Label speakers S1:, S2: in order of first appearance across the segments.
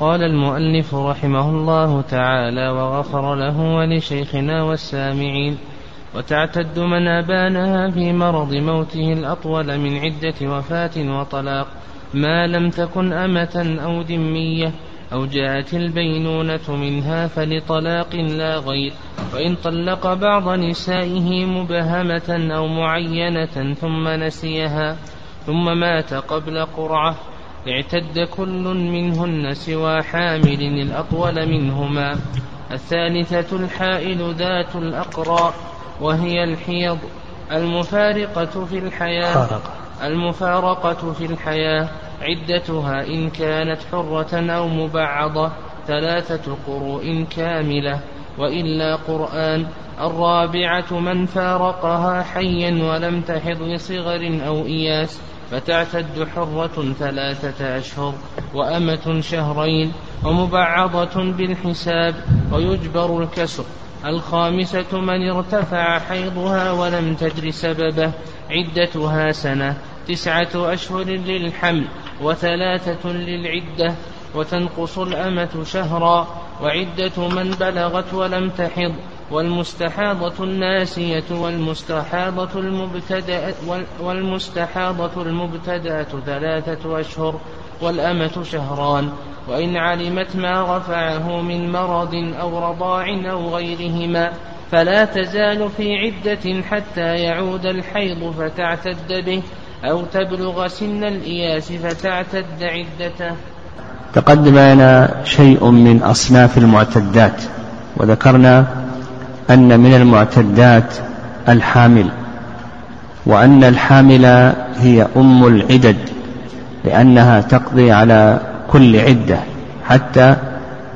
S1: قال المؤلف رحمه الله تعالى وغفر له ولشيخنا والسامعين وتعتد من أبانها في مرض موته الأطول من عدة وفاة وطلاق ما لم تكن أمة أو ذمية أو جاءت البينونة منها فلطلاق لا غير وإن طلق بعض نسائه مبهمة أو معينة ثم نسيها ثم مات قبل قرعة اعتد كل منهن سوى حامل الأطول منهما. الثالثة الحائل ذات الأقرى وهي الحيض. المفارقة في الحياة المفارقة في الحياة. عدتها إن كانت حرة أو مبعضة. ثلاثة قروء كاملة. وإلا قرآن الرابعة من فارقها حيا ولم تحض لصغر أو إياس. فتعتد حرة ثلاثة أشهر وأمة شهرين ومبعضة بالحساب ويجبر الكسر. الخامسة من ارتفع حيضها ولم تجر سببه عدتها سنة. تسعة أشهر للحمل وثلاثة للعدة وتنقص الأمة شهرا. وعدة من بلغت ولم تحض والمستحاضة الناسية والمستحاضة المبتدأة والمستحاضة المبتدأة ثلاثة أشهر والأمة شهران وإن علمت ما رفعه من مرض أو رضاع أو غيرهما فلا تزال في عدة حتى يعود الحيض فتعتد به أو تبلغ سن الإياس فتعتد عدته.
S2: تقدم لنا شيء من أصناف المعتدات وذكرنا أن من المعتدات الحامل وأن الحامل هي أم العدد لأنها تقضي على كل عدة حتى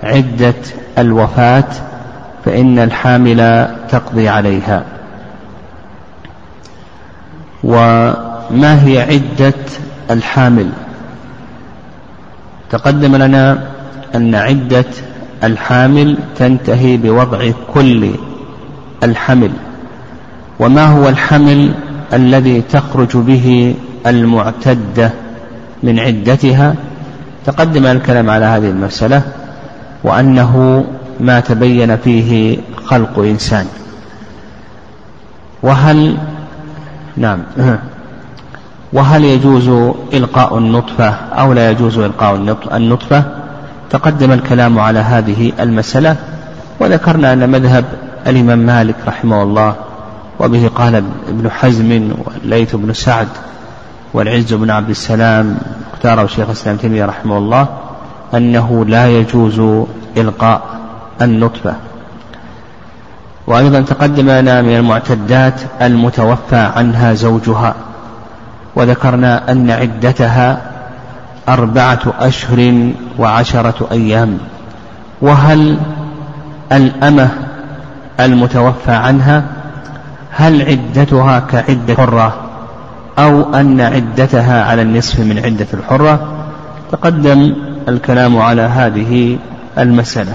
S2: عدة الوفاة فإن الحامل تقضي عليها. وما هي عدة الحامل؟ تقدم لنا أن عدة الحامل تنتهي بوضع كل الحمل. وما هو الحمل الذي تخرج به المعتدة من عدتها؟ تقدم الكلام على هذه المسألة وأنه ما تبين فيه خلق إنسان. وهل نعم. وهل يجوز إلقاء النطفة أو لا يجوز إلقاء النطفة؟ تقدم الكلام على هذه المسألة. وذكرنا أن مذهب الإمام مالك رحمه الله وبه قال ابن حزم والليث بن سعد والعز بن عبد السلام اختاره شيخ الإسلام تيمية رحمه الله أنه لا يجوز إلقاء النطفة. وأيضا تقدم لنا من المعتدات المتوفى عنها زوجها وذكرنا أن عدتها أربعة أشهر وعشرة أيام وهل الأمة المتوفى عنها هل عدتها كعدة حرة أو أن عدتها على النصف من عدة الحرة؟ تقدم الكلام على هذه المسألة.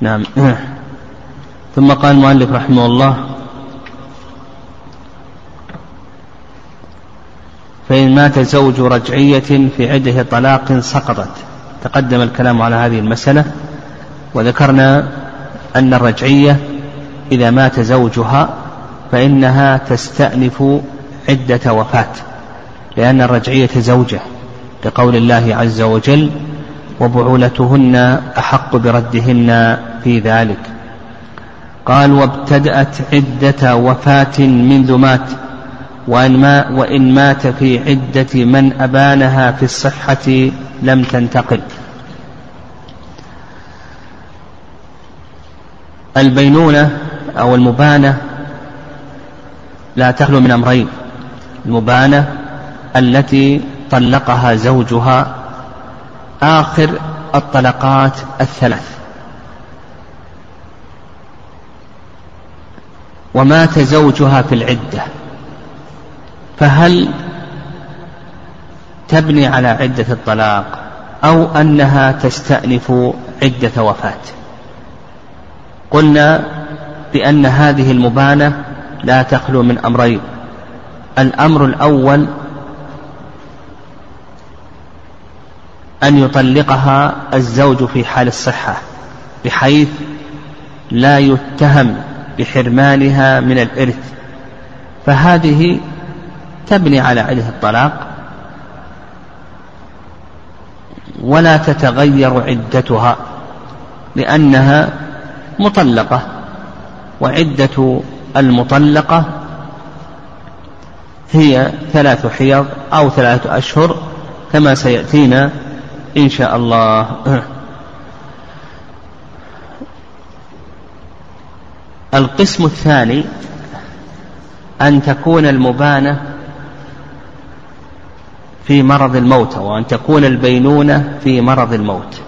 S2: نعم. ثم قال المؤلف رحمه الله فإن مات زوج رجعية في عده طلاق سقطت. تقدم الكلام على هذه المسألة وذكرنا أن الرجعية إذا مات زوجها فإنها تستأنف عدة وفاة لأن الرجعية زوجة لقول الله عز وجل وبعولتهن أحق بردهن في ذلك قال وابتدأت عدة وفاة منذ مات وإن, ما وإن مات في عدة من أبانها في الصحة لم تنتقل. البينونة أو المبانة لا تخلو من أمرين. المبانة التي طلقها زوجها آخر الطلقات الثلاث. ومات زوجها في العدة. فهل تبني على عدة الطلاق أو أنها تستأنف عدة وفاة. قلنا بأن هذه المبانة لا تخلو من أمرين. الأمر الأول أن يطلقها الزوج في حال الصحة بحيث لا يتهم بحرمانها من الإرث. فهذه تبني على عدة الطلاق ولا تتغير عدتها لأنها مطلقة وعدة المطلقة هي ثلاث حيض أو ثلاثة أشهر كما سيأتينا إن شاء الله. القسم الثاني أن تكون المبانة في مرض الموت وأن تكون البينونة في مرض الموت.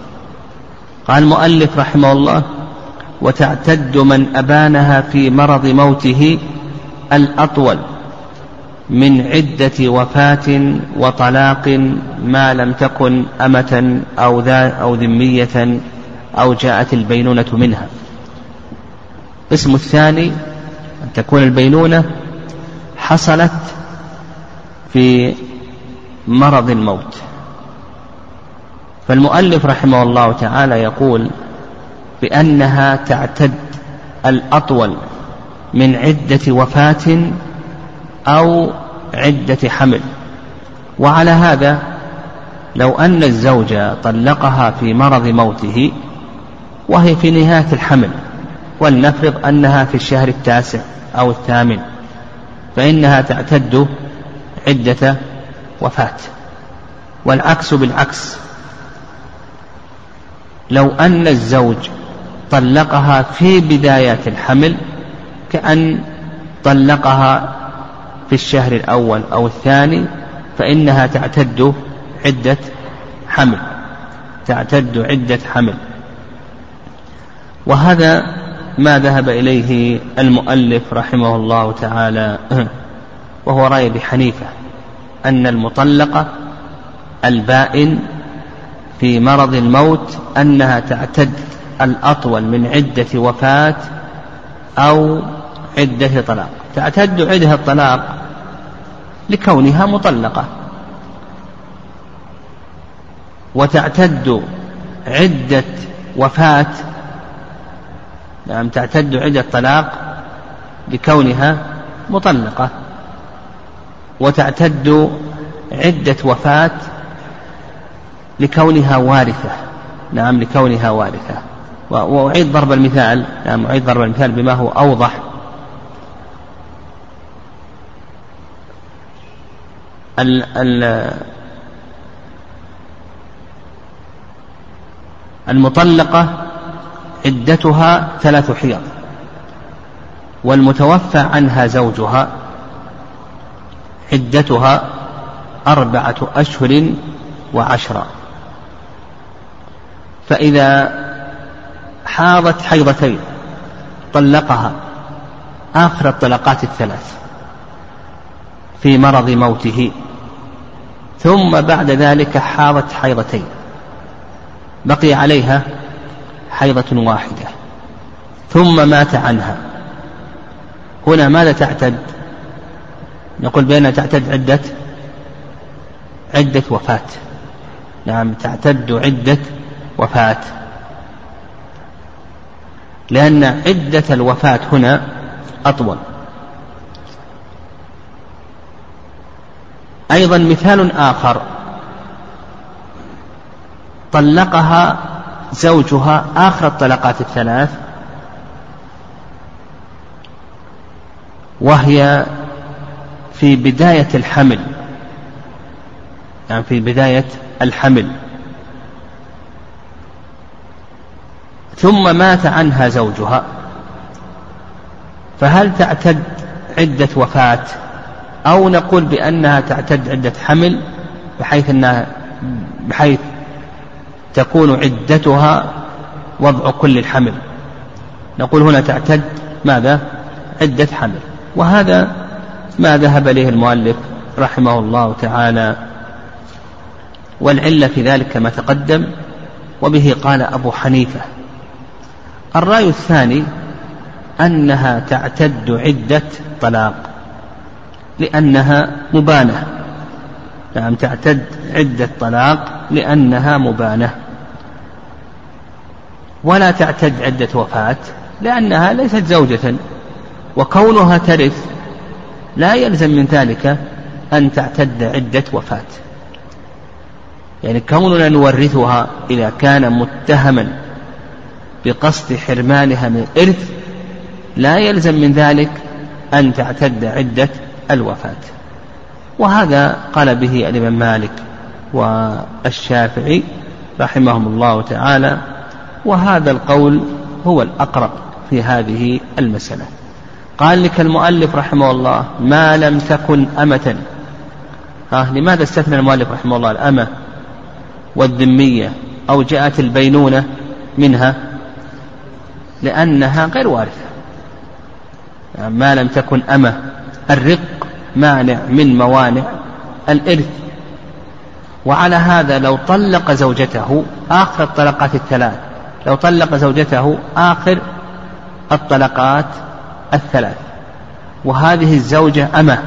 S2: قال المؤلف رحمه الله وتعتد من أبانها في مرض موته الأطول من عدة وفاة وطلاق ما لم تكن أمة أو ذا أو ذمية أو جاءت البينونة منها. القسم الثاني أن تكون البينونة حصلت في مرض الموت. فالمؤلف رحمه الله تعالى يقول بأنها تعتد الأطول من عدة وفاة أو عدة حمل. وعلى هذا لو أن الزوج طلقها في مرض موته وهي في نهاية الحمل ولنفرض أنها في الشهر التاسع أو الثامن فإنها تعتد عدة وفاة والعكس بالعكس. لو أن الزوج طلقها في بدايات الحمل كأن طلقها في الشهر الأول أو الثاني فإنها تعتد عدة حمل. تعتد عدة حمل. وهذا ما ذهب إليه المؤلف رحمه الله تعالى وهو رأي بحنيفة. أن المطلقة البائن في مرض الموت أنها تعتد الأطول من عدة وفاة أو عدة طلاق. تعتد عدة الطلاق لكونها مطلقة. وتعتد عدة وفاة نعم تعتد عدة طلاق لكونها مطلقة. وتعتد عدة وفاة لكونها وارثة. نعم لكونها وارثة. وأعيد ضرب المثال. نعم أعيد ضرب المثال بما هو أوضح. ال ال المطلقة عدتها ثلاث حيض والمتوفى عنها زوجها عدتها أربعة أشهر وعشرة فإذا حاضت حيضتين طلقها آخر الطلقات الثلاث في مرض موته ثم بعد ذلك حاضت حيضتين. بقي عليها حيضة واحدة ثم مات عنها. هنا ماذا تعتد؟ نقول بأنها تعتد عدة عدة وفاة. نعم تعتد عدة وفاة. لأن عدة الوفاة هنا أطول. أيضا مثال آخر. طلقها زوجها آخر الطلقات الثلاث وهي في بداية الحمل. يعني في بداية الحمل. ثم مات عنها زوجها. فهل تعتد عدة وفاة؟ أو نقول بأنها تعتد عدة حمل بحيث أنها بحيث تكون عدتها وضع كل الحمل. نقول هنا تعتد ماذا؟ عدة حمل. وهذا ما ذهب إليه المؤلف رحمه الله تعالى والعلة في ذلك كما تقدم وبه قال أبو حنيفة. الرأي الثاني أنها تعتد عدة طلاق لأنها مبانة. نعم تعتد عدة طلاق لأنها مبانة. ولا تعتد عدة وفاة لأنها ليست زوجة وكونها ترث لا يلزم من ذلك أن تعتد عدة وفاة. يعني كوننا نورثها إذا كان متهما بقصد حرمانها من الإرث لا يلزم من ذلك أن تعتد عدة الوفاة. وهذا قال به الإمام مالك والشافعي رحمهم الله تعالى وهذا القول هو الأقرب في هذه المسألة. قال لك المؤلف رحمه الله ما لم تكن أمة. ها لماذا استثنى المؤلف رحمه الله الأمة والذمية؟ أو جاءت البينونة منها؟ لأنها غير وارثة. يعني ما لم تكن أمة. الرق مانع من موانع الإرث. وعلى هذا لو طلق زوجته آخر الطلقات الثلاث لو طلق زوجته آخر الطلقات الثلاث. وهذه الزوجة أمة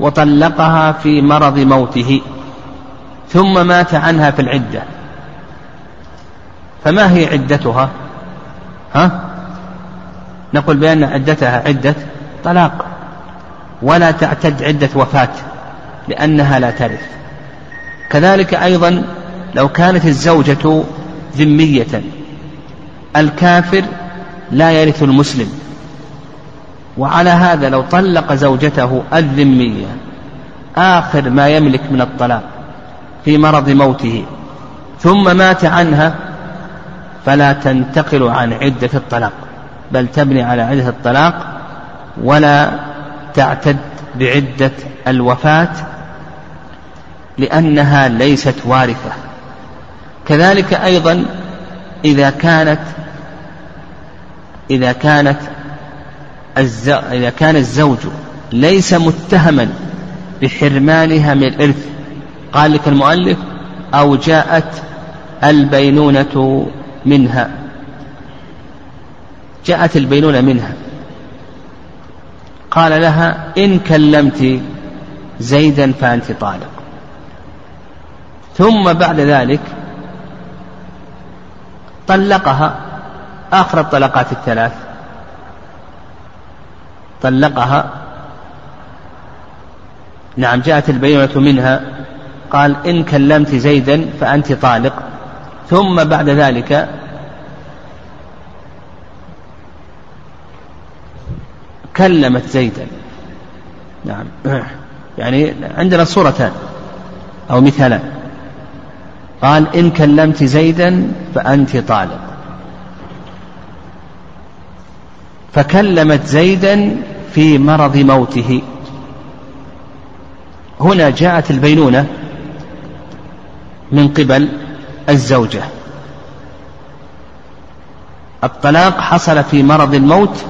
S2: وطلقها في مرض موته ثم مات عنها في العدة. فما هي عدتها؟ ها؟ نقول بأن عدتها عدة طلاق ولا تعتد عدة وفاة لأنها لا ترث. كذلك أيضا لو كانت الزوجة ذمية الكافر لا يرث المسلم. وعلى هذا لو طلق زوجته الذمية آخر ما يملك من الطلاق في مرض موته ثم مات عنها فلا تنتقل عن عدة الطلاق بل تبني على عدة الطلاق ولا تعتد بعدة الوفاة لأنها ليست وارثة. كذلك أيضا إذا كانت إذا كانت إذا كان الزوج ليس متهما بحرمانها من الإرث قال لك المؤلف أو جاءت البينونة منها. جاءت البينونة منها. قال لها إن كلمت زيدا فأنت طالق. ثم بعد ذلك طلقها آخر الطلقات الثلاث. طلقها. نعم جاءت البينة منها قال إن كلمت زيدا فأنت طالق. ثم بعد ذلك كلمت زيدا. نعم. يعني عندنا صورتان أو مثالان. قال إن كلمت زيدا فأنت طالق. فكلمت زيدا في مرض موته. هنا جاءت البينونة من قبل الزوجة. الطلاق حصل في مرض الموت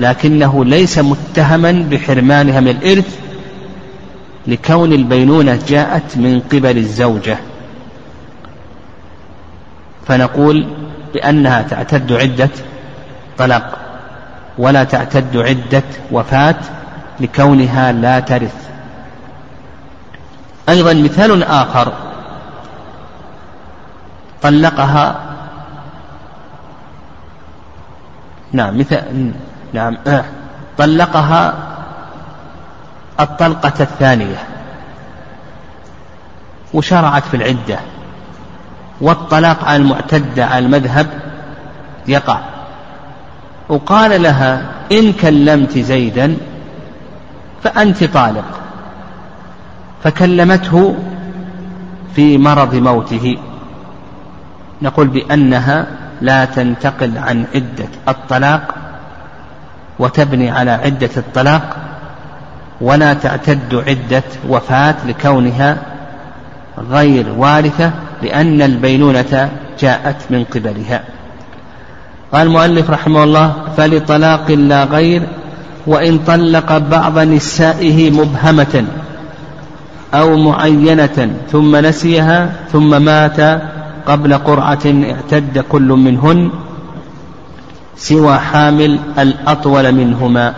S2: لكنه ليس متهما بحرمانها من الإرث لكون البينونة جاءت من قبل الزوجة. فنقول بأنها تعتد عدة طلاق. ولا تعتد عدة وفاة لكونها لا ترث أيضا مثال آخر طلقها نعم مثل نعم آه. طلقها الطلقة الثانية وشرعت في العدة والطلاق على المعتدة على المذهب يقع وقال لها إن كلمت زيدا فأنت طالق. فكلمته في مرض موته. نقول بأنها لا تنتقل عن عدة الطلاق وتبني على عدة الطلاق ولا تعتد عدة وفاة لكونها غير وارثة لأن البينونة جاءت من قبلها. قال المؤلف رحمه الله فلطلاق لا غير وإن طلق بعض نسائه مبهمة أو معينة ثم نسيها ثم مات قبل قرعة اعتد كل منهن سوى حامل الأطول منهما.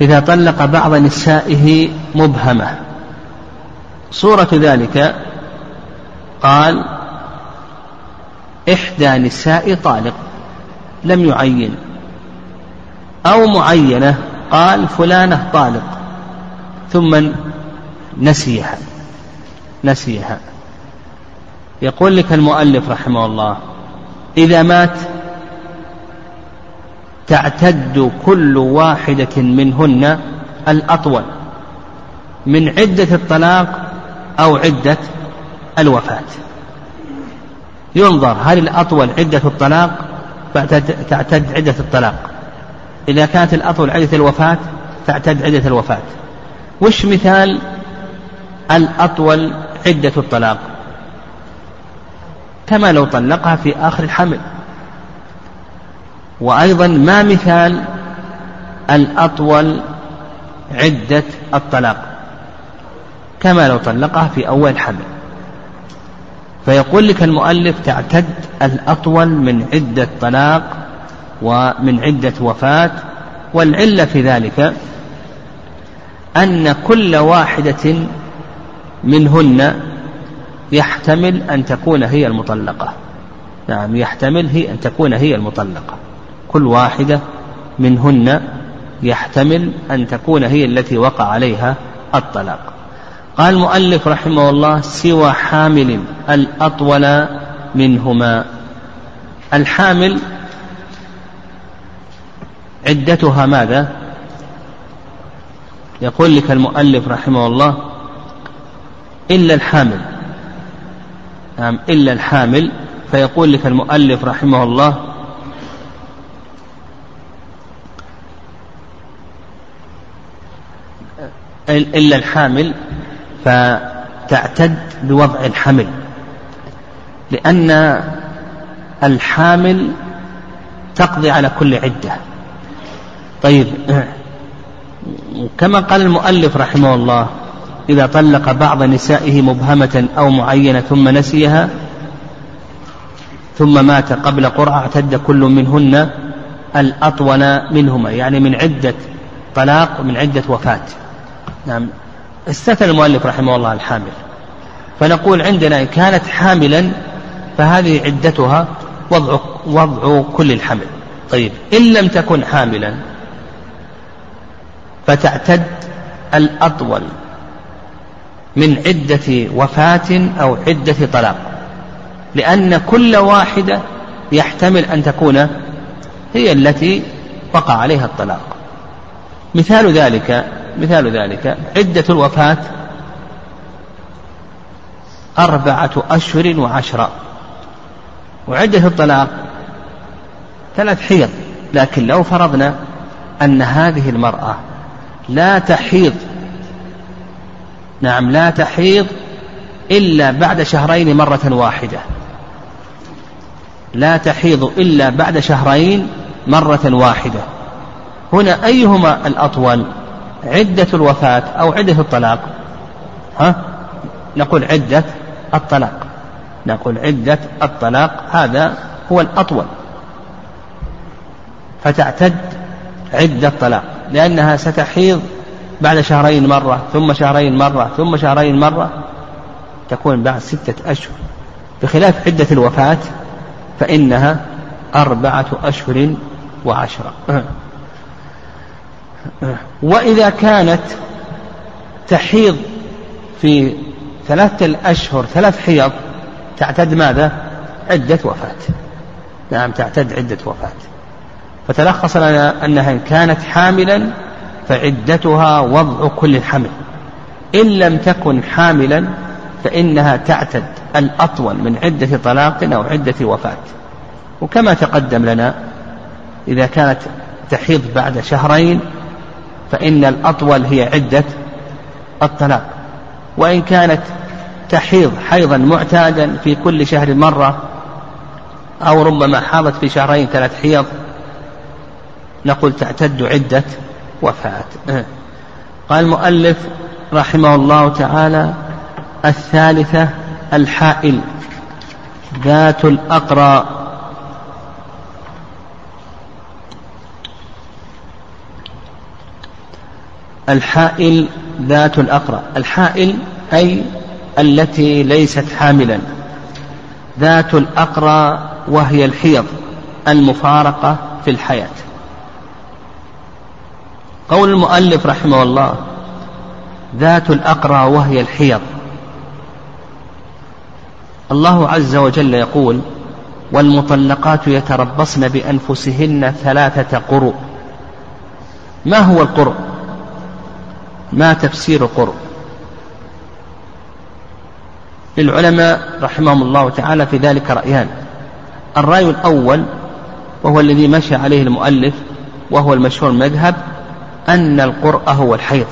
S2: إذا طلق بعض نسائه مبهمة. صورة ذلك قال إحدى نساء طالق لم يعين. أو معينة قال فلانة طالق. ثم نسيها نسيها. يقول لك المؤلف رحمه الله إذا مات تعتد كل واحدة منهن الأطول من عدة الطلاق أو عدة الوفاة. ينظر هل الأطول عدة الطلاق؟ تعتد عدة الطلاق. إذا كانت الأطول عدة الوفاة تعتد عدة الوفاة. وش مثال الأطول عدة الطلاق؟ كما لو طلقها في آخر الحمل. وأيضا ما مثال الأطول عدة الطلاق؟ كما لو طلقها في أول الحمل فيقول لك المؤلف تعتد الأطول من عدة طلاق ومن عدة وفاة والعلة في ذلك أن كل واحدة منهن يحتمل أن تكون هي المطلقة. نعم يحتمل هي أن تكون هي المطلقة. كل واحدة منهن يحتمل أن تكون هي التي وقع عليها الطلاق. قال المؤلف رحمه الله سوى حامل الأطول منهما. الحامل عدتها ماذا؟ يقول لك المؤلف رحمه الله إلا الحامل. نعم إلا الحامل. فيقول لك المؤلف رحمه الله إلا الحامل فتعتد بوضع الحمل لأن الحامل تقضي على كل عدة. طيب كما قال المؤلف رحمه الله إذا طلق بعض نسائه مبهمة أو معينة ثم نسيها ثم مات قبل قرعة اعتد كل منهن الأطول منهما يعني من عدة طلاق ومن عدة وفاة. نعم. استثنى المؤلف رحمه الله الحامل. فنقول عندنا إن كانت حاملا فهذه عدتها وضع وضع كل الحمل. طيب إن لم تكن حاملا فتعتد الأطول من عدة وفاة أو عدة طلاق لأن كل واحدة يحتمل أن تكون هي التي وقع عليها الطلاق. مثال ذلك مثال ذلك. عدة الوفاة أربعة أشهر وعشرة. وعدة الطلاق ثلاث حيض. لكن لو فرضنا أن هذه المرأة لا تحيض نعم لا تحيض إلا بعد شهرين مرة واحدة. لا تحيض إلا بعد شهرين مرة واحدة. هنا أيهما الأطول؟ عدة الوفاة أو عدة الطلاق. ها؟ نقول عدة الطلاق. نقول عدة الطلاق هذا هو الأطول. فتعتد عدة طلاق لأنها ستحيض بعد شهرين مرة ثم شهرين مرة ثم شهرين مرة تكون بعد ستة أشهر. بخلاف عدة الوفاة فإنها أربعة أشهر وعشرة. وإذا كانت تحيض في ثلاثة الأشهر ثلاث حيض تعتد ماذا؟ عدة وفاة. نعم تعتد عدة وفاة. فتلخص لنا أنها إن كانت حاملا فعدتها وضع كل الحمل إن لم تكن حاملا فإنها تعتد الأطول من عدة طلاق أو عدة وفاة. وكما تقدم لنا إذا كانت تحيض بعد شهرين فإن الأطول هي عدة الطلاق. وإن كانت تحيض حيضا معتادا في كل شهر مرة أو ربما حاضت في شهرين ثلاث حيض نقول تعتد عدة وفاة. قال المؤلف رحمه الله تعالى الثالثة الحائل ذات الأقرى. الحائل ذات الأقرى الحائل أي التي ليست حاملا. ذات الأقرى وهي الحيض المفارقة في الحياة. قول المؤلف رحمه الله ذات الأقرى وهي الحيض. الله عز وجل يقول والمطلقات يتربصن بأنفسهن ثلاثة قروء ما هو القرء ما تفسير القرء للعلماء رحمهم الله تعالى في ذلك رأيان. الرأي الأول وهو الذي مشى عليه المؤلف وهو المشهور المذهب أن القرء هو الحيض.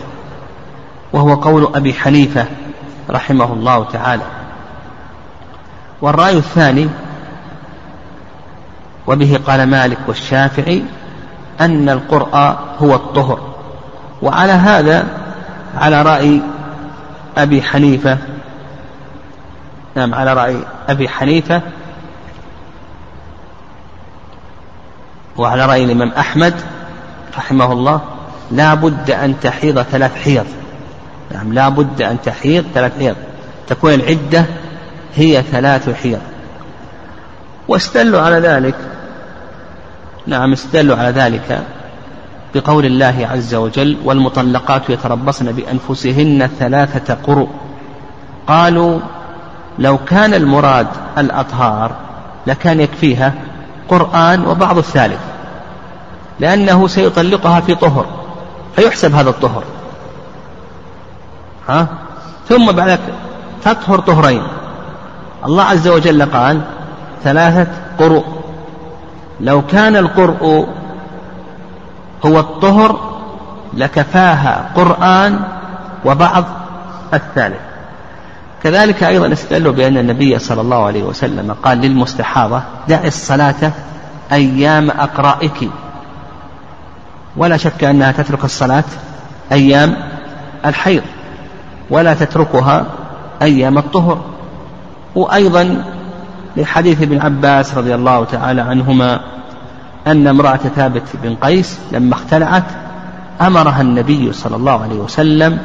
S2: وهو قول أبي حنيفة رحمه الله تعالى. والرأي الثاني وبه قال مالك والشافعي أن القرء هو الطهر. وعلى هذا على رأي أبي حنيفة. نعم على رأي أبي حنيفة. وعلى رأي الإمام أحمد رحمه الله لا بد أن تحيض ثلاث حيض. نعم لا بد أن تحيض ثلاث حيض. تكون العدة هي ثلاث حيض. واستدلوا على ذلك. نعم استدلوا على ذلك. بقول الله عز وجل والمطلقات يتربصن بأنفسهن ثلاثة قروء قالوا لو كان المراد الأطهار لكان يكفيها قرآن وبعض الثالث لأنه سيطلقها في طهر فيحسب هذا الطهر. ها؟ ثم بعد تطهر طهرين. الله عز وجل قال ثلاثة قروء لو كان القرء هو الطهر لكفاها قرآن وبعض الثالث. كذلك أيضا استدلوا بأن النبي صلى الله عليه وسلم قال للمستحاضة دع الصلاة أيام أقرائك. ولا شك أنها تترك الصلاة أيام الحيض ولا تتركها أيام الطهر. وأيضا لحديث ابن عباس رضي الله تعالى عنهما أن امرأة ثابت بن قيس لما اختلعت أمرها النبي صلى الله عليه وسلم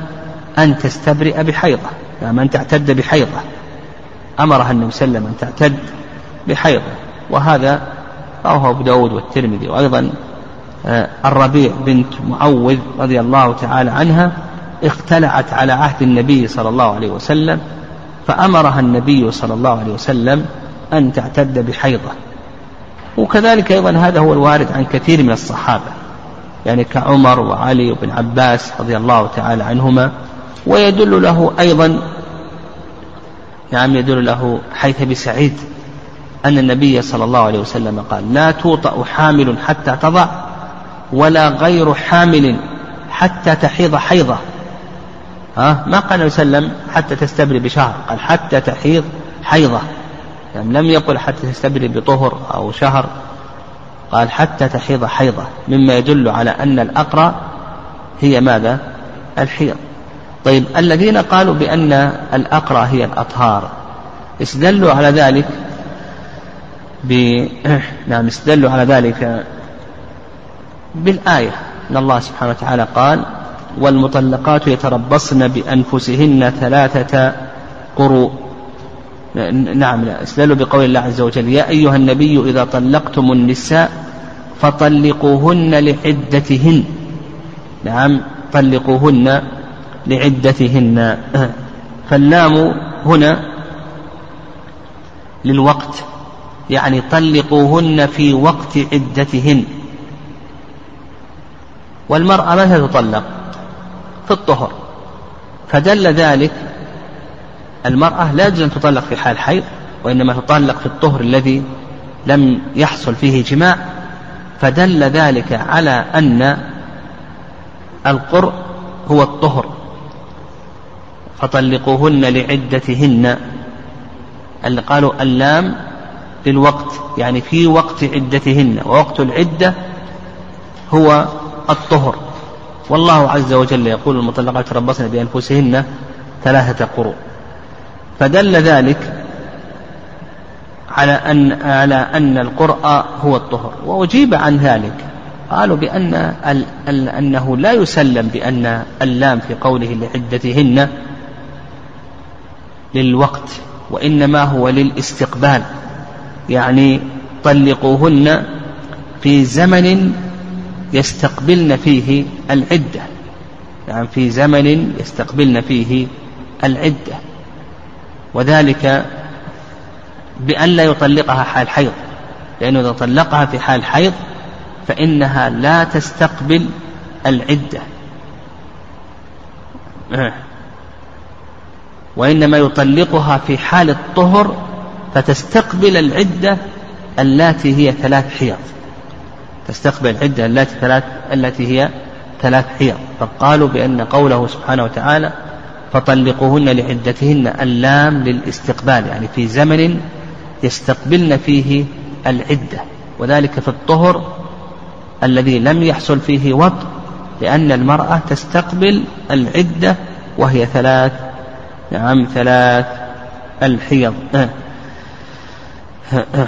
S2: أن تستبرئ بحيضة يعني أن تعتد بحيضة. أمرها النبي صلى الله عليه وسلم أن تعتد بحيضة. وهذا رواه أبو داود والترمذي. وأيضا آه، الربيع بنت معوذ رضي الله تعالى عنها اختلعت على عهد النبي صلى الله عليه وسلم فأمرها النبي صلى الله عليه وسلم أن تعتد بحيضة. وكذلك أيضا هذا هو الوارد عن كثير من الصحابة يعني كعمر وعلي وابن عباس رضي الله تعالى عنهما ويدل له أيضا نعم يدل له حيث بسعيد أن النبي صلى الله عليه وسلم قال لا توطأ حامل حتى تضع ولا غير حامل حتى تحيض حيضة. ها؟ ما قال صلى الله عليه وسلم حتى تستبري بشهر قال حتى تحيض حيضة. يعني لم يقل حتى تستبري بطهر أو شهر قال حتى تحيض حيضة مما يدل على أن الأقرى هي ماذا؟ الحيض. طيب الذين قالوا بأن الأقرى هي الأطهار استدلوا على ذلك ب... نعم استدلوا على ذلك بالآية. أن الله سبحانه وتعالى قال والمطلقات يتربصن بأنفسهن ثلاثة قروء نعم لا استدلوا بقول الله عز وجل يا أيها النبي إذا طلقتم النساء فطلقوهن لعدتهن. نعم طلقوهن لعدتهن. فاللام هنا للوقت يعني طلقوهن في وقت عدتهن. والمرأة متى تطلق؟ في الطهر. فدل ذلك المرأة لا يجوز أن تطلق في حال حيض وإنما تطلق في الطهر الذي لم يحصل فيه جماع. فدل ذلك على أن القرء هو الطهر. فطلقوهن لعدتهن. اللي قالوا اللام للوقت يعني في وقت عدتهن ووقت العدة هو الطهر. والله عز وجل يقول المطلقات تربصن بأنفسهن ثلاثة قروء فدل ذلك على أن على أن القرء هو الطهر. وأجيب عن ذلك. قالوا بأن أنه لا يسلم بأن اللام في قوله لعدتهن للوقت وإنما هو للاستقبال. يعني طلقوهن في زمن يستقبلن فيه العدة. يعني في زمن يستقبلن فيه العدة. وذلك بأن لا يطلقها حال حيض. لأنه إذا طلقها في حال حيض فإنها لا تستقبل العدة. وإنما يطلقها في حال الطهر فتستقبل العدة التي هي ثلاث حيض. تستقبل العدة التي ثلاث التي هي ثلاث حيض. فقالوا بأن قوله سبحانه وتعالى فطلقوهن لعدتهن اللام للاستقبال يعني في زمن يستقبلن فيه العدة. وذلك في الطهر الذي لم يحصل فيه وطء لأن المرأة تستقبل العدة وهي ثلاث نعم ثلاث الحيض.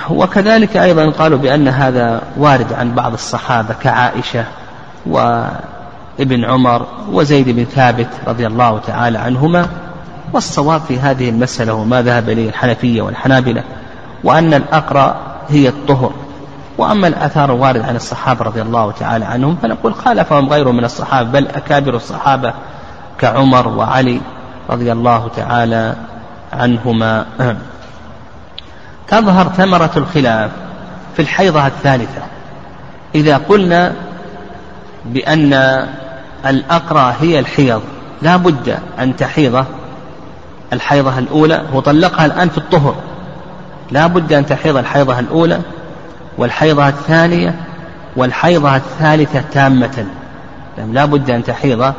S2: وكذلك أيضا قالوا بأن هذا وارد عن بعض الصحابة كعائشة وابن عمر وزيد بن ثابت رضي الله تعالى عنهما والصواب في هذه المسألة وما ذهب إليه الحنفية والحنابلة وأن الأقرى هي الطهر. وأما الآثار الواردة عن الصحابة رضي الله تعالى عنهم فنقول خالفهم غيرهم من الصحابة بل أكابر الصحابة كعمر وعلي رضي الله تعالى عنهما. تظهر ثمرة الخلاف في الحيضة الثالثة. إذا قلنا بأن الأقرى هي الحيض. لا بد أن تحيض. الحيضة الأولى هو طلقها الآن في الطهر. لا بد أن تحيض الحيضة الأولى والحيضة الثانية والحيضة الثالثة تامة. لا بد أن تحيض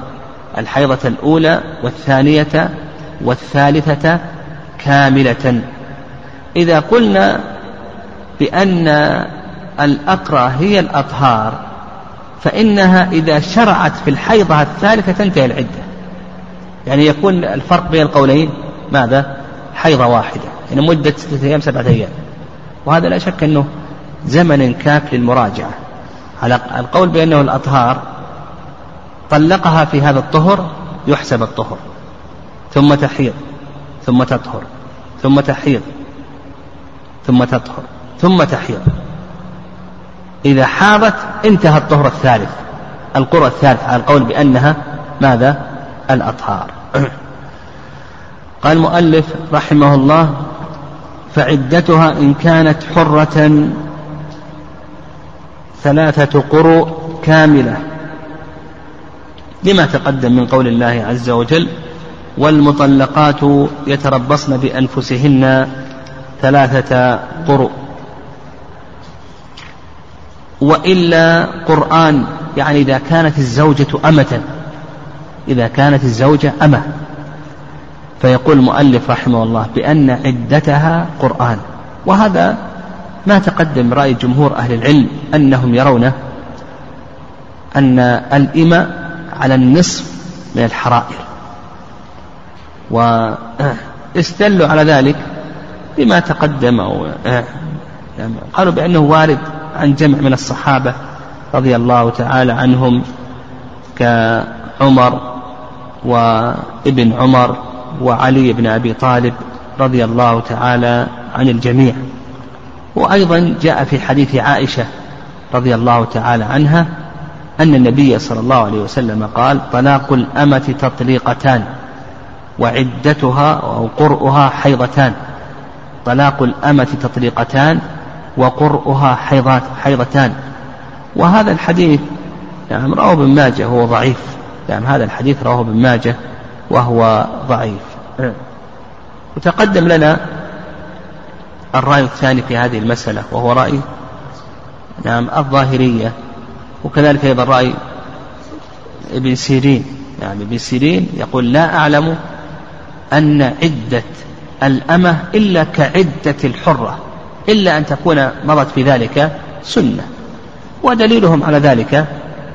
S2: الحيضة الأولى والثانية والثالثة كاملة. إذا قلنا بأن الأقرى هي الأطهار فإنها إذا شرعت في الحيضة الثالثة تنتهي العدة. يعني يكون الفرق بين القولين ماذا؟ حيضة واحدة. يعني مدة ستة أيام سبعة أيام. وهذا لا شك أنه زمن كاف للمراجعة. على القول بأنه الأطهار طلقها في هذا الطهر يحسب الطهر. ثم تحيض ثم تطهر ثم تحيض ثم تطهر ثم تحيض. إذا حاضت انتهى الطهر الثالث. القرى الثالث على القول بأنها ماذا؟ الأطهار. قال المؤلف رحمه الله فعدتها إن كانت حرة ثلاثة قروء كاملة. لما تقدم من قول الله عز وجل والمطلقات يتربصن بأنفسهن ثلاثة قروء وإلا قرآن يعني إذا كانت الزوجة أمة إذا كانت الزوجة أمة. فيقول المؤلف رحمه الله بأن عدتها قرآن. وهذا ما تقدم رأي جمهور أهل العلم أنهم يرون أن الإمة على النصف من الحرائر. واستدلوا على ذلك بما تقدم يعني قالوا بأنه وارد. عن جمع من الصحابة رضي الله تعالى عنهم كعمر وابن عمر وعلي بن أبي طالب رضي الله تعالى عن الجميع. وأيضا جاء في حديث عائشة رضي الله تعالى عنها أن النبي صلى الله عليه وسلم قال طلاق الأمة تطليقتان وعدتها أو قرؤها حيضتان. طلاق الأمة تطليقتان وقرؤها حيضات حيضتان. وهذا الحديث يعني رواه ابن ماجه وهو ضعيف. يعني هذا الحديث رواه ابن ماجه وهو ضعيف. وتقدم لنا الرأي الثاني في هذه المسألة وهو رأي نعم الظاهرية. وكذلك أيضا رأي ابن سيرين. يعني ابن سيرين يقول لا أعلم أن عدة الأمة إلا كعدة الحرة. إلا أن تكون مضت في ذلك سنة. ودليلهم على ذلك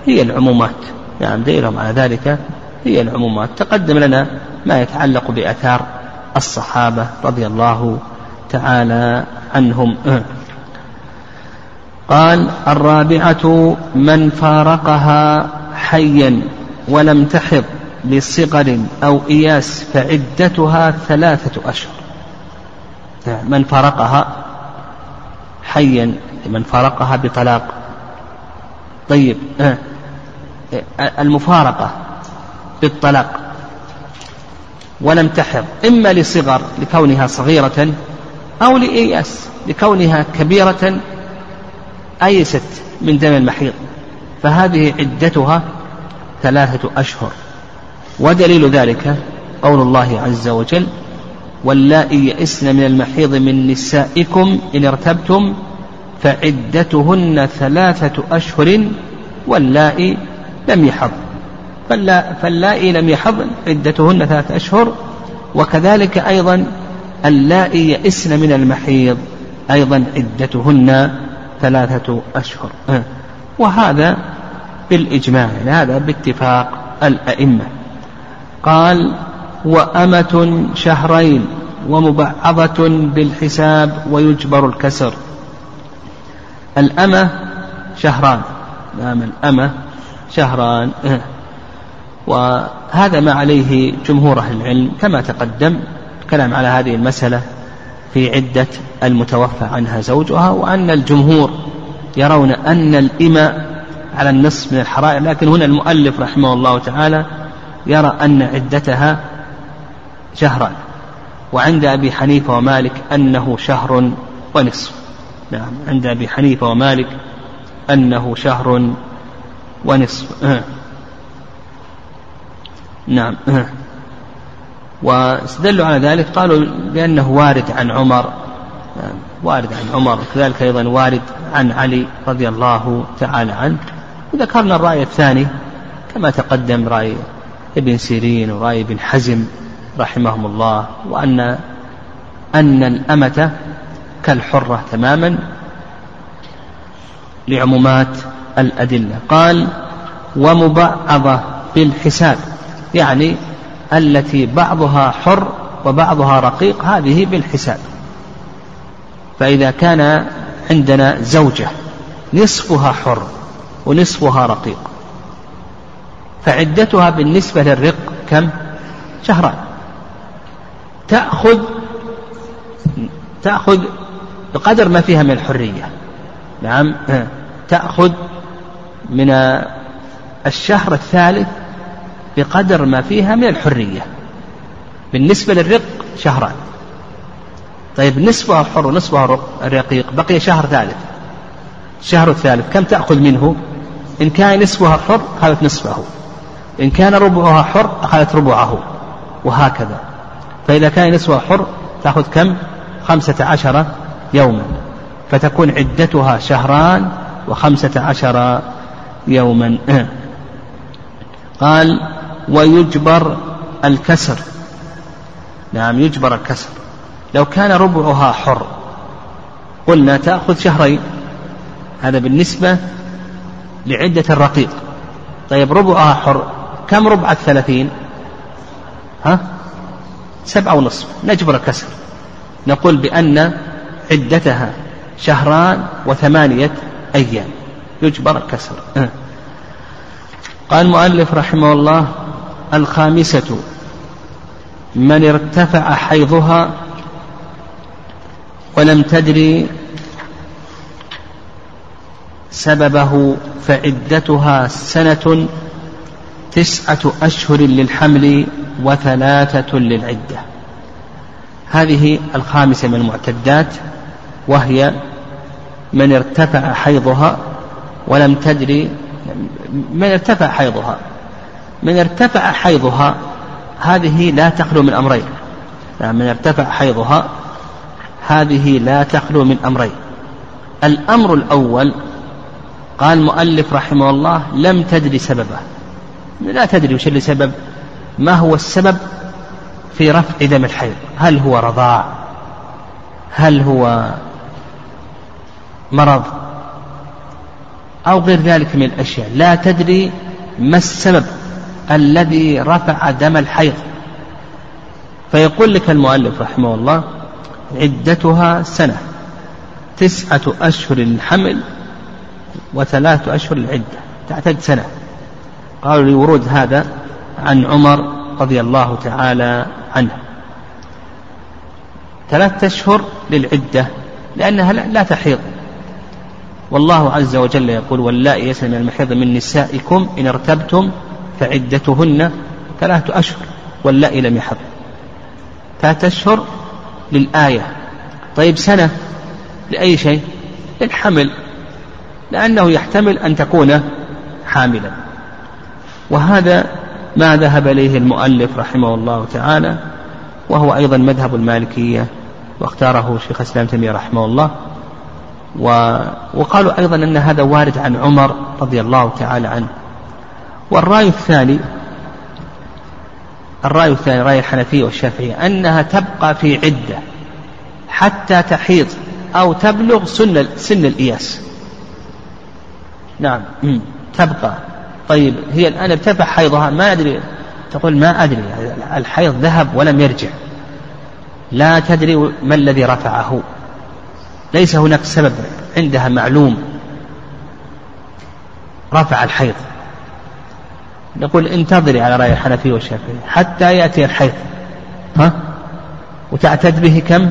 S2: هي العمومات. يعني دليلهم على ذلك هي العمومات. تقدم لنا ما يتعلق بأثار الصحابة رضي الله تعالى عنهم. قال الرابعة من فارقها حيا ولم تحض لصغر أو إياس فعدتها ثلاثة أشهر. من فارقها حيا من فارقها بطلاق. طيب آه. المفارقة بالطلاق. ولم تحض إما لصغر لكونها صغيرة أو لإياس لكونها كبيرة أيست من دم المحيض فهذه عدتها ثلاثة أشهر. ودليل ذلك قول الله عز وجل واللائي يئسن من المحيض من نسائكم إن ارتبتم فعدتهن ثلاثة أشهر واللائي لم يحض. فاللائي لم يحض عدتهن ثلاثة أشهر. وكذلك أيضا اللائي يئسن من المحيض أيضا عدتهن ثلاثة أشهر. وهذا بالإجماع يعني هذا باتفاق الأئمة. قال وأمة شهرين ومبعضة بالحساب ويجبر الكسر. الأمة شهران. نعم الأمة شهران. وهذا ما عليه جمهور أهل العلم كما تقدم الكلام على هذه المسألة في عدة المتوفى عنها زوجها وأن الجمهور يرون أن الإماء على النصف من الحرائر لكن هنا المؤلف رحمه الله تعالى يرى أن عدتها شهران وعند أبي حنيفة ومالك أنه شهر ونصف نعم عند أبي حنيفة ومالك أنه شهر ونصف أه. نعم أه. واستدلوا على ذلك قالوا بأنه وارد عن عمر نعم. وارد عن عمر كذلك أيضا وارد عن علي رضي الله تعالى عنه وذكرنا الرأي الثاني كما تقدم رأي ابن سيرين ورأي ابن حزم رحمهم الله وأن أن الأمة كالحرة تماما لعمومات الأدلة. قال ومبعضة بالحساب يعني التي بعضها حر وبعضها رقيق هذه بالحساب. فإذا كان عندنا زوجة نصفها حر ونصفها رقيق فعدتها بالنسبة للرق كم؟ شهران. تأخذ تأخذ بقدر ما فيها من الحرية. نعم. تأخذ من الشهر الثالث بقدر ما فيها من الحرية. بالنسبة للرق شهران. طيب نصفها حر ونصفها رقيق بقي شهر ثالث. الشهر الثالث كم تأخذ منه؟ إن كان نصفها حر أخذت نصفه. إن كان ربعها حر أخذت ربعه. وهكذا. فإذا كان نصفها حر تأخذ كم؟ خمسة عشر يوما. فتكون عدتها شهران وخمسة عشر يوما. قال ويجبر الكسر. نعم يجبر الكسر. لو كان ربعها حر قلنا تأخذ شهرين. هذا بالنسبة لعدة الرقيق. طيب ربعها حر كم ربع الثلاثين؟ ها؟ سبعة ونصف نجبر الكسر نقول بأن عدتها شهران وثمانية أيام. يجبر الكسر قال المؤلف رحمه الله الخامسة من ارتفع حيضها ولم تدري سببه فعدتها سنة تسعة أشهر للحمل وثلاثة للعدة. هذه الخامسة من المعتدات وهي من ارتفع حيضها ولم تدري من ارتفع حيضها. من ارتفع حيضها هذه لا تخلو من أمرين. من ارتفع حيضها هذه لا تخلو من أمرين. الأمر الأول قال المؤلف رحمه الله لم تدري سببه لا تدري وش اللي سبب. ما هو السبب في رفع دم الحيض؟ هل هو رضاع؟ هل هو مرض؟ أو غير ذلك من الأشياء. لا تدري ما السبب الذي رفع دم الحيض. فيقول لك المؤلف رحمه الله عدتها سنة تسعة أشهر الحمل وثلاثة أشهر العدة تعتد سنة. قالوا لورود هذا عن عمر رضي الله تعالى عنه. ثلاثة أشهر للعدة لأنها لا تحيض. والله عز وجل يقول واللائي يسلم المحيض من نسائكم إن ارتبتم فعدتهن ثلاثة أشهر واللائي لم يحض. ثلاثة أشهر للآية. طيب سنة لأي شيء؟ للحمل لأنه يحتمل أن تكون حاملا. وهذا ما ذهب إليه المؤلف رحمه الله تعالى وهو أيضا مذهب المالكية واختاره شيخ الإسلام تيمية رحمه الله. وقالوا أيضا أن هذا وارد عن عمر رضي الله تعالى عنه. والرأي الثاني الرأي الثاني رأي الحنفية والشافعية أنها تبقى في عدة حتى تحيض أو تبلغ سن سن الإياس. نعم. تبقى. طيب هي الآن ارتفع حيضها ما أدري. تقول ما أدري الحيض ذهب ولم يرجع. لا تدري ما الذي رفعه. ليس هناك سبب عندها معلوم. رفع الحيض. نقول انتظري على رأي الحنفي والشافعي حتى يأتي الحيض. ها؟ وتعتد به كم؟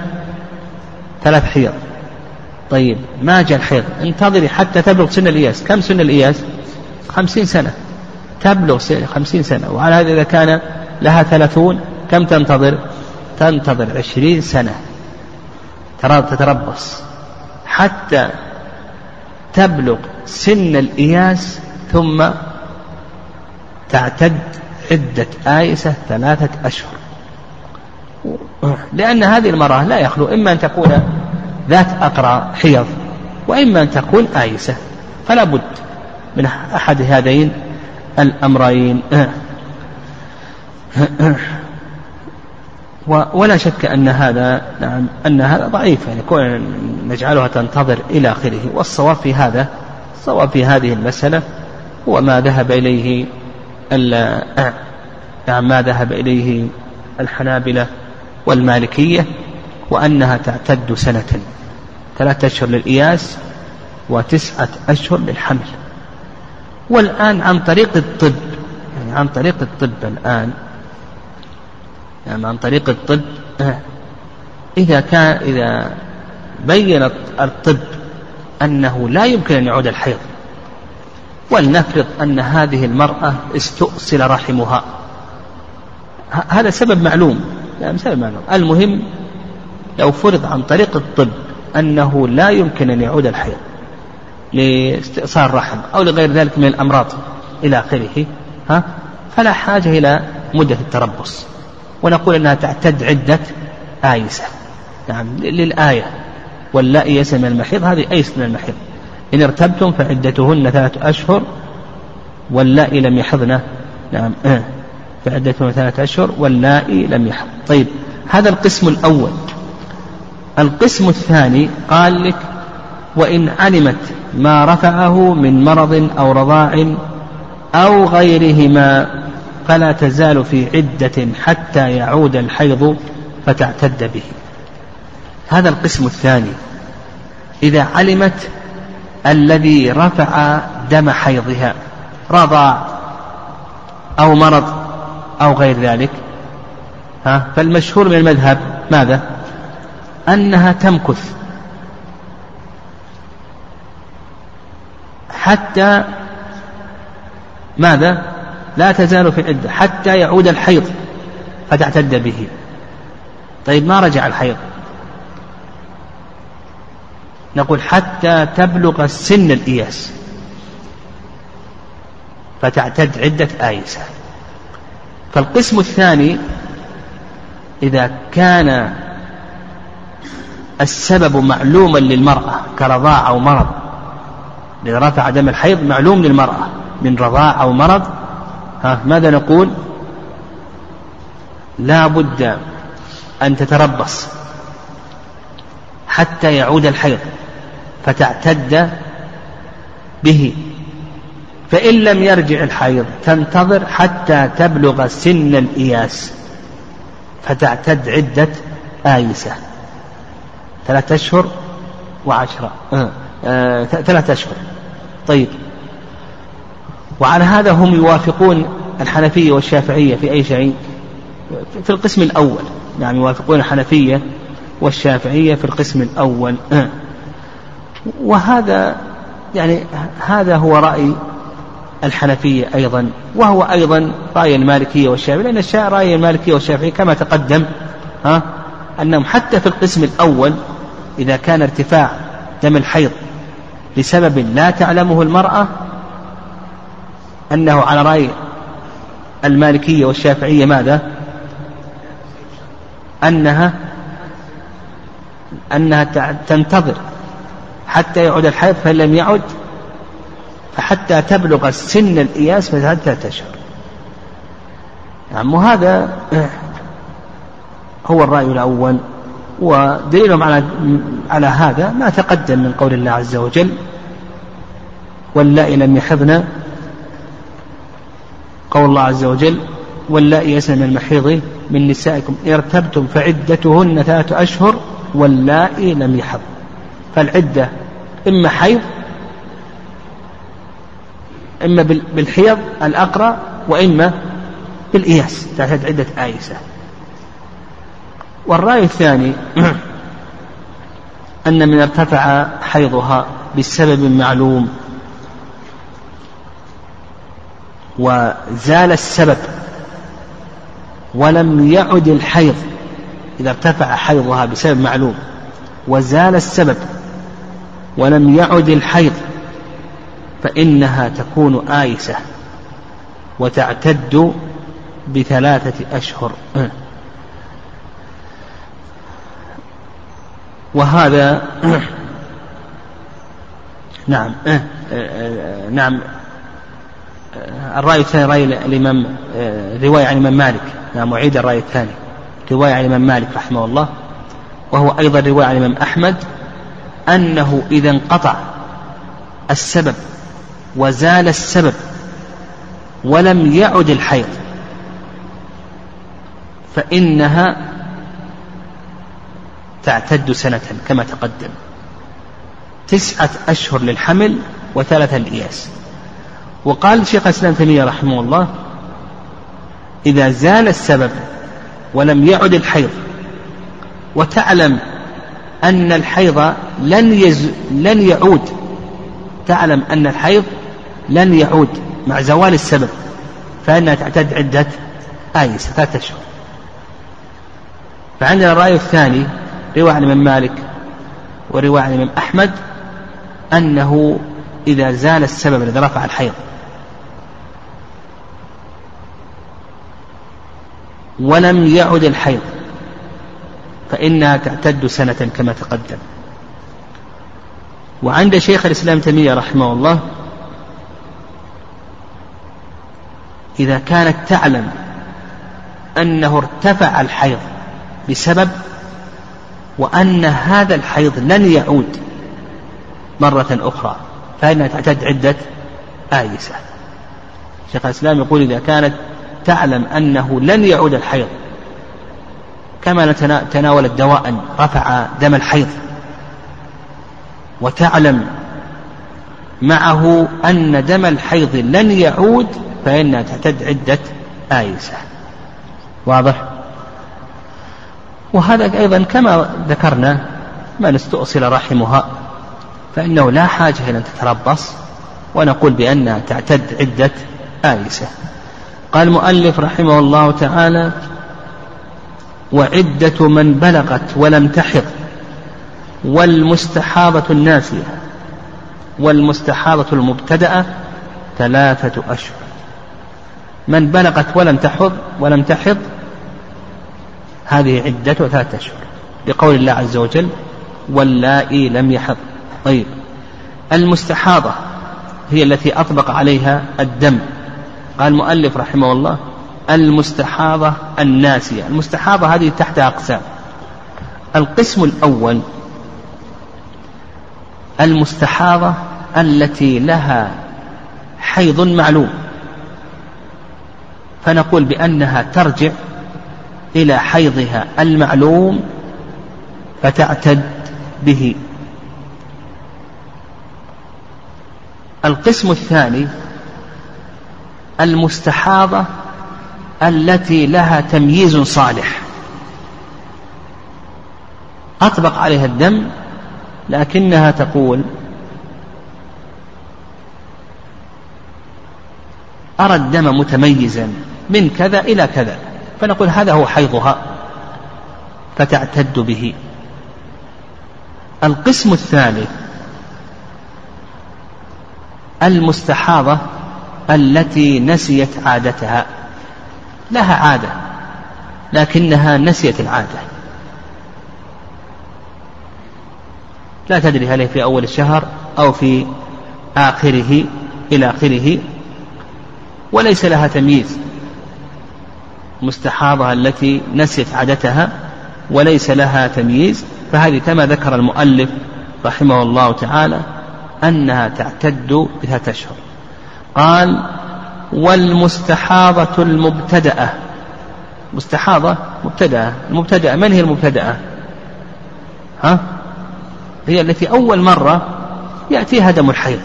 S2: ثلاث حيض. طيب ما جاء الحيض؟ انتظري حتى تبلغ سن الإياس. كم سن الإياس؟ خمسين سنة. تبلغ خمسين سنة. وعلى هذا إذا كان لها ثلاثون كم تنتظر؟ تنتظر عشرين سنة. تتربص. حتى تبلغ سن الإياس ثم تعتد عدة آيسة ثلاثة أشهر. لأن هذه المرأة لا يخلو إما أن تكون ذات أقرى حيض وإما أن تكون آيسة فلا بد من أحد هذين الأمرين. ولا شك أن هذا نعم أن هذا ضعيف يعني كون نجعلها تنتظر إلى آخره. والصواب في هذا الصواب في هذه المسألة هو ما ذهب إليه نعم ما ذهب إليه الحنابلة والمالكية وأنها تعتد سنة. ثلاثة أشهر للإياس وتسعة أشهر للحمل. والآن عن طريق الطب. يعني عن طريق الطب الآن. يعني عن طريق الطب. إذا كان إذا بين الطب أنه لا يمكن أن يعود الحيض ولنفرض أن هذه المرأة استؤصل رحمها. هذا سبب معلوم. يعني سبب معلوم. المهم لو فرض عن طريق الطب أنه لا يمكن أن يعود الحيض. لاستئصال رحم أو لغير ذلك من الأمراض إلى آخره ها؟ فلا حاجة إلى مدة التربص. ونقول أنها تعتد عدة آيسة نعم للآية. واللائي يئس من المحيض هذه أيس من المحيض. إن ارتبتم فعدتهن ثلاثة أشهر واللائي لم يحضن. نعم فعدتهن ثلاثة أشهر واللائي لم يحضن. طيب هذا القسم الأول. القسم الثاني قال لك وإن علمت ما رفعه من مرض أو رضاع أو غيرهما فلا تزال في عدة حتى يعود الحيض فتعتد به. هذا القسم الثاني. إذا علمت الذي رفع دم حيضها رضاع أو مرض أو غير ذلك ها فالمشهور من المذهب ماذا؟ أنها تمكث. حتى ماذا؟ لا تزال في العدة حتى يعود الحيض فتعتد به. طيب ما رجع الحيض؟ نقول حتى تبلغ سن الإياس فتعتد عدة آيسة. فالقسم الثاني إذا كان السبب معلوما للمرأة كرضاع أو مرض إذا رفع دم الحيض معلوم للمرأة من رضاع أو مرض. ها ماذا نقول؟ لا بد أن تتربص حتى يعود الحيض فتعتد به. فإن لم يرجع الحيض تنتظر حتى تبلغ سن الإياس فتعتد عدة آيسة. ثلاثة أشهر وعشرة. آه. ثلاثة أشهر. طيب. وعلى هذا هم يوافقون الحنفية والشافعية في أي شيء؟ في القسم الأول. نعم يوافقون الحنفية والشافعية في القسم الأول. وهذا يعني هذا هو رأي الحنفية أيضا. وهو أيضا رأي المالكية والشافعية لأن رأي المالكية والشافعية كما تقدم ها أنهم حتى في القسم الأول إذا كان ارتفاع دم الحيض لسبب لا تعلمه المرأة أنه على رأي المالكية والشافعية ماذا؟ أنها أنها تنتظر حتى يعود الحيض فإن لم يعد فحتى تبلغ سن الإياس مثل ثلاثة أشهر نعم وهذا هو الرأي الأول ودليلهم على على هذا ما تقدم من قول الله عز وجل واللائي لم يحضن. قول الله عز وجل واللائي يسن من المحيض من نسائكم. إن ارتبتم فعدتهن ثلاثة أشهر واللائي لم يحض فالعدة إما حيض إما بالحيض الأقرى وإما بالإياس. تعتد عدة آيسة. والرأي الثاني أن من ارتفع حيضها بسبب معلوم. وزال السبب ولم يعد الحيض إذا ارتفع حيضها بسبب معلوم. وزال السبب ولم يعد الحيض فإنها تكون آيسة وتعتد بثلاثة أشهر. وهذا نعم نعم الرأي الثاني رأي الإمام رواية عن الإمام مالك. نعم أعيد الرأي الثاني. رواية عن الإمام مالك رحمه الله وهو أيضا رواية عن الإمام أحمد أنه إذا انقطع السبب وزال السبب ولم يعد الحيض فإنها تعتد سنة كما تقدم. تسعة أشهر للحمل وثلاثة للإياس وقال شيخ الإسلام تيمية رحمه الله إذا زال السبب ولم يعد الحيض وتعلم أن الحيض لن يز... لن يعود تعلم أن الحيض لن يعود مع زوال السبب فإنها تعتد عدة آيسة ثلاثة أشهر. فعندنا الرأي الثاني رواية عن الإمام مالك ورواية عن الإمام أحمد أنه إذا زال السبب الذي رفع الحيض. ولم يعد الحيض فإنها تعتد سنة كما تقدم. وعند شيخ الإسلام تيمية رحمه الله إذا كانت تعلم أنه ارتفع الحيض بسبب وأن هذا الحيض لن يعود مرة أخرى فإنها تعتد عدة آيسة. شيخ الإسلام يقول إذا كانت تعلم أنه لن يعود الحيض كما تناولت دواء رفع دم الحيض. وتعلم معه أن دم الحيض لن يعود فإنها تعتد عدة آيسة. واضح؟ وهذا أيضا كما ذكرنا من استؤصل رحمها فإنه لا حاجة إلى أن تتربص ونقول بأنها تعتد عدة آيسة. قال المؤلف رحمه الله تعالى وعدة من بلغت ولم تحض والمستحاضة الناسية والمستحاضة المبتدأة ثلاثة أشهر. من بلغت ولم تحض ولم تحض هذه عدة ثلاثة أشهر. لقول الله عز وجل واللائي لم يحض طيب. المستحاضة هي التي أطبق عليها الدم. قال المؤلف رحمه الله المستحاضة الناسية المستحاضة هذه تحت أقسام. القسم الأول المستحاضة التي لها حيض معلوم. فنقول بأنها ترجع إلى حيضها المعلوم فتعتد به. القسم الثاني المستحاضة التي لها تمييز صالح. أطبق عليها الدم لكنها تقول أرى الدم متميزا من كذا إلى كذا. فنقول هذا هو حيضها فتعتد به. القسم الثالث المستحاضة التي نسيت عادتها. لها عادة لكنها نسيت العادة. لا تدري هل هي في أول الشهر أو في آخره إلى آخره وليس لها تمييز. مستحاضة التي نسيت عادتها وليس لها تمييز فهذه كما ذكر المؤلف رحمه الله تعالى أنها تعتد بثلاثة أشهر. قال والمستحاضة المبتدأة. مستحاضة مبتدأة. المبتدأة من هي المبتدأة؟ ها؟ هي التي أول مرة يأتيها دم الحيض.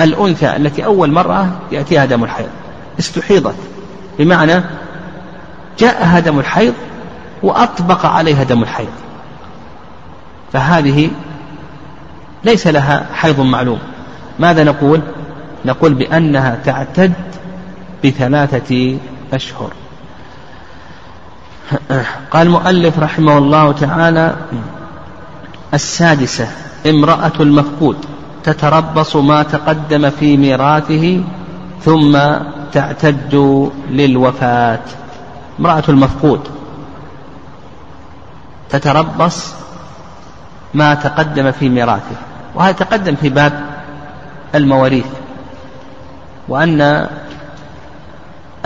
S2: الأنثى التي أول مرة يأتيها دم الحيض. استحيضت. بمعنى جاءها دم الحيض وأطبق عليها دم الحيض. فهذه ليس لها حيض معلوم. ماذا نقول؟ نقول بأنها تعتد بثلاثة أشهر. قال المؤلف رحمه الله تعالى السادسة امرأة المفقود تتربص ما تقدم في ميراثه ثم تعتد للوفاة. امرأة المفقود. تتربص ما تقدم في ميراثه. وهذا تقدم في باب المواريث. وأن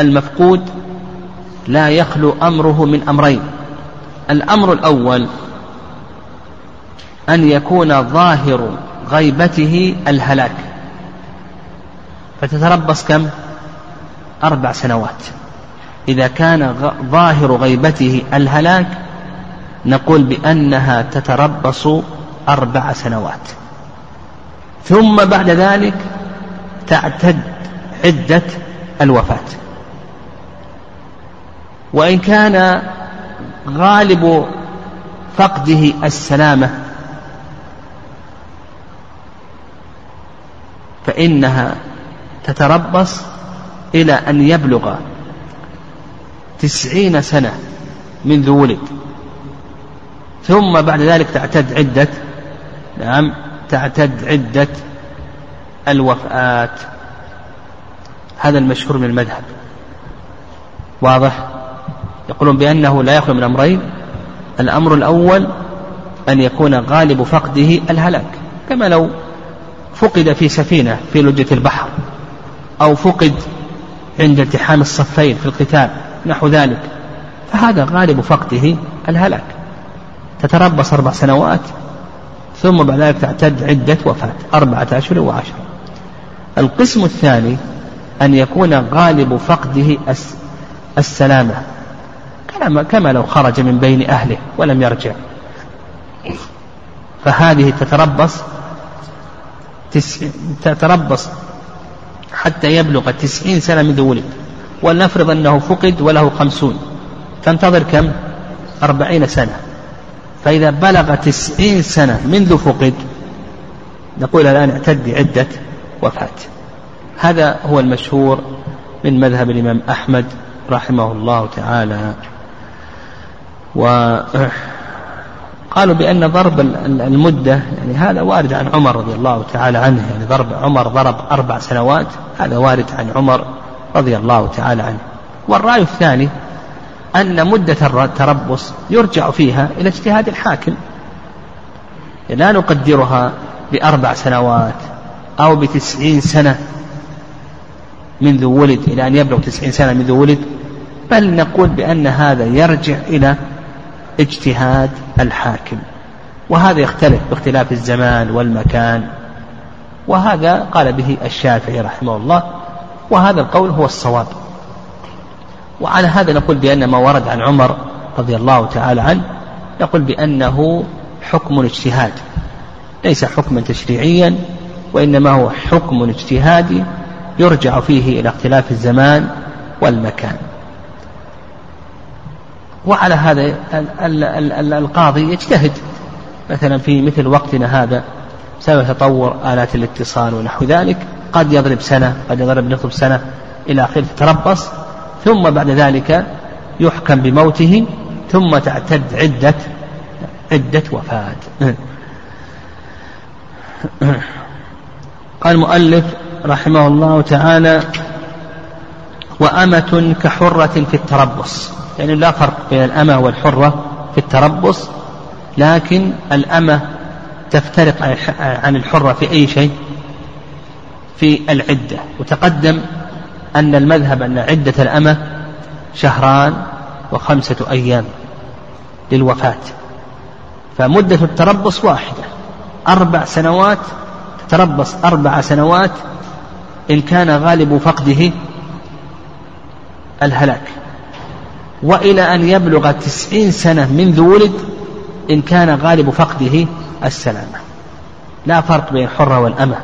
S2: المفقود لا يخلو أمره من أمرين. الأمر الأول أن يكون ظاهر غيبته الهلاك. فتتربص كم؟ أربع سنوات. إذا كان ظاهر غيبته الهلاك نقول بأنها تتربص أربع سنوات. ثم بعد ذلك تعتد عدة الوفاة. وإن كان غالب فقده السلامة فإنها تتربص إلى أن يبلغ تسعين سنة منذ ولد. ثم بعد ذلك تعتد عدة نعم تعتد عدة الوفآت هذا المشهور من المذهب. واضح؟ يقولون بأنه لا يخلو من أمرين. الأمر الأول أن يكون غالب فقده الهلاك. كما لو فقد في سفينة في لجة البحر أو فقد عند التحام الصفين في القتال. نحو ذلك. فهذا غالب فقده الهلاك. تتربص أربع سنوات ثم بعد ذلك تعتد عدة وفاة أربعة أشهر وعشرة القسم الثاني أن يكون غالب فقده السلامة. كما لو خرج من بين أهله ولم يرجع. فهذه تتربص تتربص حتى يبلغ تسعين سنة منذ ولد ولنفرض أنه فقد وله خمسون. تنتظر كم؟ أربعين سنة. فإذا بلغ تسعين سنة منذ فقد نقول الآن اعتد عدة وفاة. هذا هو المشهور من مذهب الإمام أحمد رحمه الله تعالى. وقالوا بأن ضرب المدة يعني هذا وارد عن عمر رضي الله تعالى عنه يعني ضرب عمر ضرب أربع سنوات هذا وارد عن عمر رضي الله تعالى عنه. والرأي الثاني أن مدة التربص يرجع فيها إلى اجتهاد الحاكم. لا نقدرها بأربع سنوات أو بتسعين سنة منذ ولد إلى أن يبلغ تسعين سنة منذ ولد. بل نقول بأن هذا يرجع إلى اجتهاد الحاكم. وهذا يختلف باختلاف الزمان والمكان. وهذا قال به الشافعي رحمه الله وهذا القول هو الصواب. وعلى هذا نقول بأن ما ورد عن عمر رضي الله تعالى عنه نقول بأنه حكم اجتهاد ليس حكما تشريعيا وإنما هو حكم اجتهادي يرجع فيه إلى اختلاف الزمان والمكان. وعلى هذا القاضي يجتهد. مثلا في مثل وقتنا هذا بسبب تطور آلات الاتصال ونحو ذلك. قد يضرب سنة قد يضرب نصف سنة إلى آخره تتربص ثم بعد ذلك يحكم بموته ثم تعتد عدة عدة وفاة. قال المؤلف رحمه الله تعالى وأمة كحرة في التربص. يعني لا فرق بين الأمة والحرة في التربص لكن الأمة تفترق عن الحرة في أي شيء؟ في العدة. وتقدم أن المذهب أن عدة الأمة شهران وخمسة أيام للوفاة. فمدة التربص واحدة. أربع سنوات تربص أربع سنوات إن كان غالب فقده الهلاك. وإلى أن يبلغ تسعين سنة منذ ولد إن كان غالب فقده السلامة. لا فرق بين الحرة والأمة.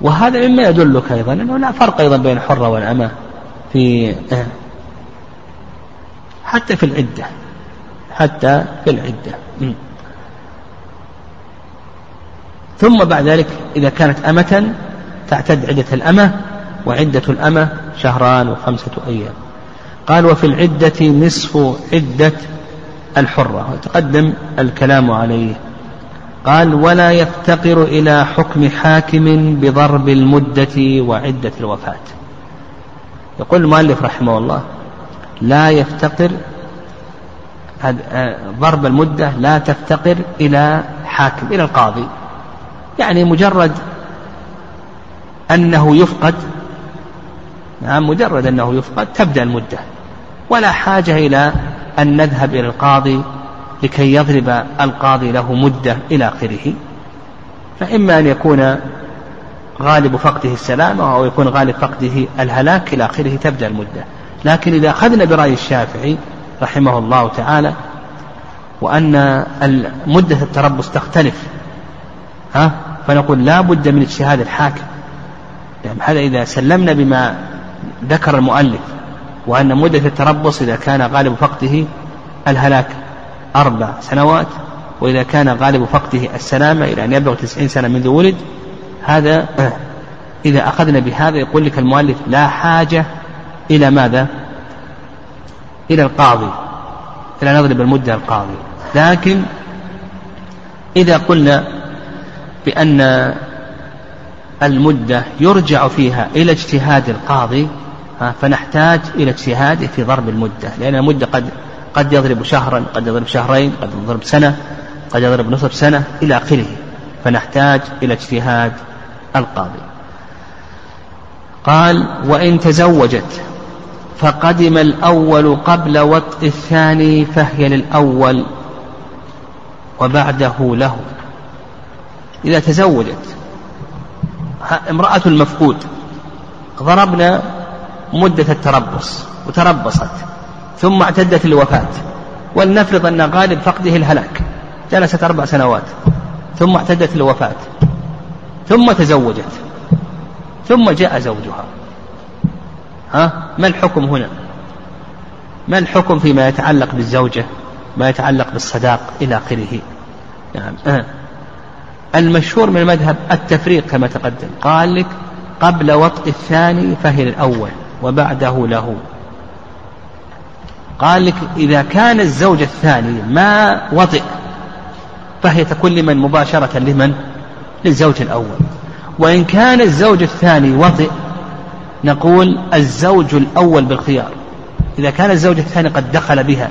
S2: وهذا مما يدلك أيضا أنه لا فرق أيضا بين الحرة والأمة في حتى في العدة حتى في العدة. ثم بعد ذلك إذا كانت أمة تعتد عدة الأمة وعدة الأمة شهران وخمسة أيام. قال وفي العدة نصف عدة الحرة. وتقدم الكلام عليه. قال ولا يفتقر إلى حكم حاكم بضرب المدة وعدة الوفاة. يقول المؤلف رحمه الله لا يفتقر آه، ضرب المدة لا تفتقر إلى حاكم إلى القاضي. يعني مجرد أنه يفقد نعم مجرد أنه يفقد تبدأ المدة. ولا حاجة إلى أن نذهب إلى القاضي لكي يضرب القاضي له مدة إلى آخره. فإما أن يكون غالب فقده السلامة أو يكون غالب فقده الهلاك إلى آخره تبدأ المدة. لكن إذا أخذنا برأي الشافعي رحمه الله تعالى وأن مدة التربص تختلف ها؟ فنقول لا بد من اجتهاد الحاكم. يعني هذا إذا سلمنا بما ذكر المؤلف وأن مدة التربص إذا كان غالب فقده الهلاك أربع سنوات وإذا كان غالب فقده السلامة إلى أن يبلغ تسعين سنة منذ ولد هذا إذا أخذنا بهذا يقول لك المؤلف لا حاجة إلى ماذا؟ إلى القاضي إلى نضرب المدة القاضي لكن إذا قلنا بأن المدة يرجع فيها إلى اجتهاد القاضي فنحتاج إلى اجتهاده في ضرب المدة لأن المدة قد قد يضرب شهرا قد يضرب شهرين قد يضرب سنة قد يضرب نصف سنة إلى آخره. فنحتاج إلى اجتهاد القاضي. قال وإن تزوجت فقدم الأول قبل وطء الثاني فهي للأول وبعده له. إذا تزوجت امرأة المفقود ضربنا مدة التربص وتربصت. ثم اعتدت الوفاة ولنفرض أن غالب فقده الهلاك. جلست أربع سنوات. ثم اعتدت الوفاة ثم تزوجت. ثم جاء زوجها. ها؟ ما الحكم هنا؟ ما الحكم فيما يتعلق بالزوجة؟ ما يتعلق بالصداق إلى آخره. نعم. آه. المشهور من المذهب التفريق كما تقدم. قال لك قبل وطء الثاني فهي الأول وبعده له. قال لك إذا كان الزوج الثاني ما وطئ فهي تكون لمن؟ مباشرة لمن؟ للزوج الأول. وإن كان الزوج الثاني وطئ نقول الزوج الأول بالخيار. إذا كان الزوج الثاني قد دخل بها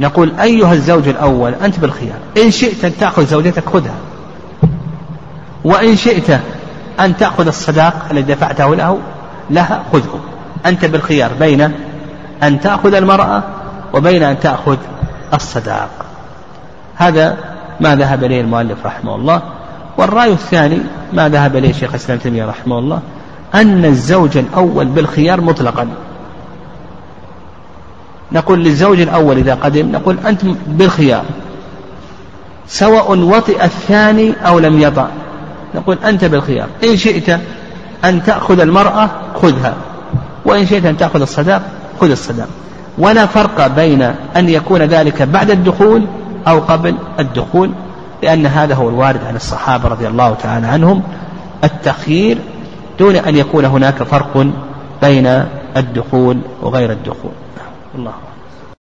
S2: نقول أيها الزوج الأول أنت بالخيار. إن شئت أن تأخذ زوجتك خذها. وإن شئت أن تأخذ الصداق الذي دفعته له لها خذه. أنت بالخيار بين أن تأخذ المرأة وبين أن تأخذ الصداق. هذا ما ذهب إليه المؤلف رحمه الله. والرأي الثاني ما ذهب إليه شيخ الإسلام تيمية رحمه الله أن الزوج الأول بالخيار مطلقا. نقول للزوج الأول إذا قدم نقول أنت بالخيار سواء وطئ الثاني أو لم يطأ نقول أنت بالخيار. إن شئت أن تأخذ المرأة خذها. وإن شئت أن تأخذ الصداق خذ الصداق. ولا فرق بين أن يكون ذلك بعد الدخول أو قبل الدخول لأن هذا هو الوارد عن الصحابة رضي الله تعالى عنهم. التخيير دون أن يكون هناك فرق بين الدخول وغير الدخول. الله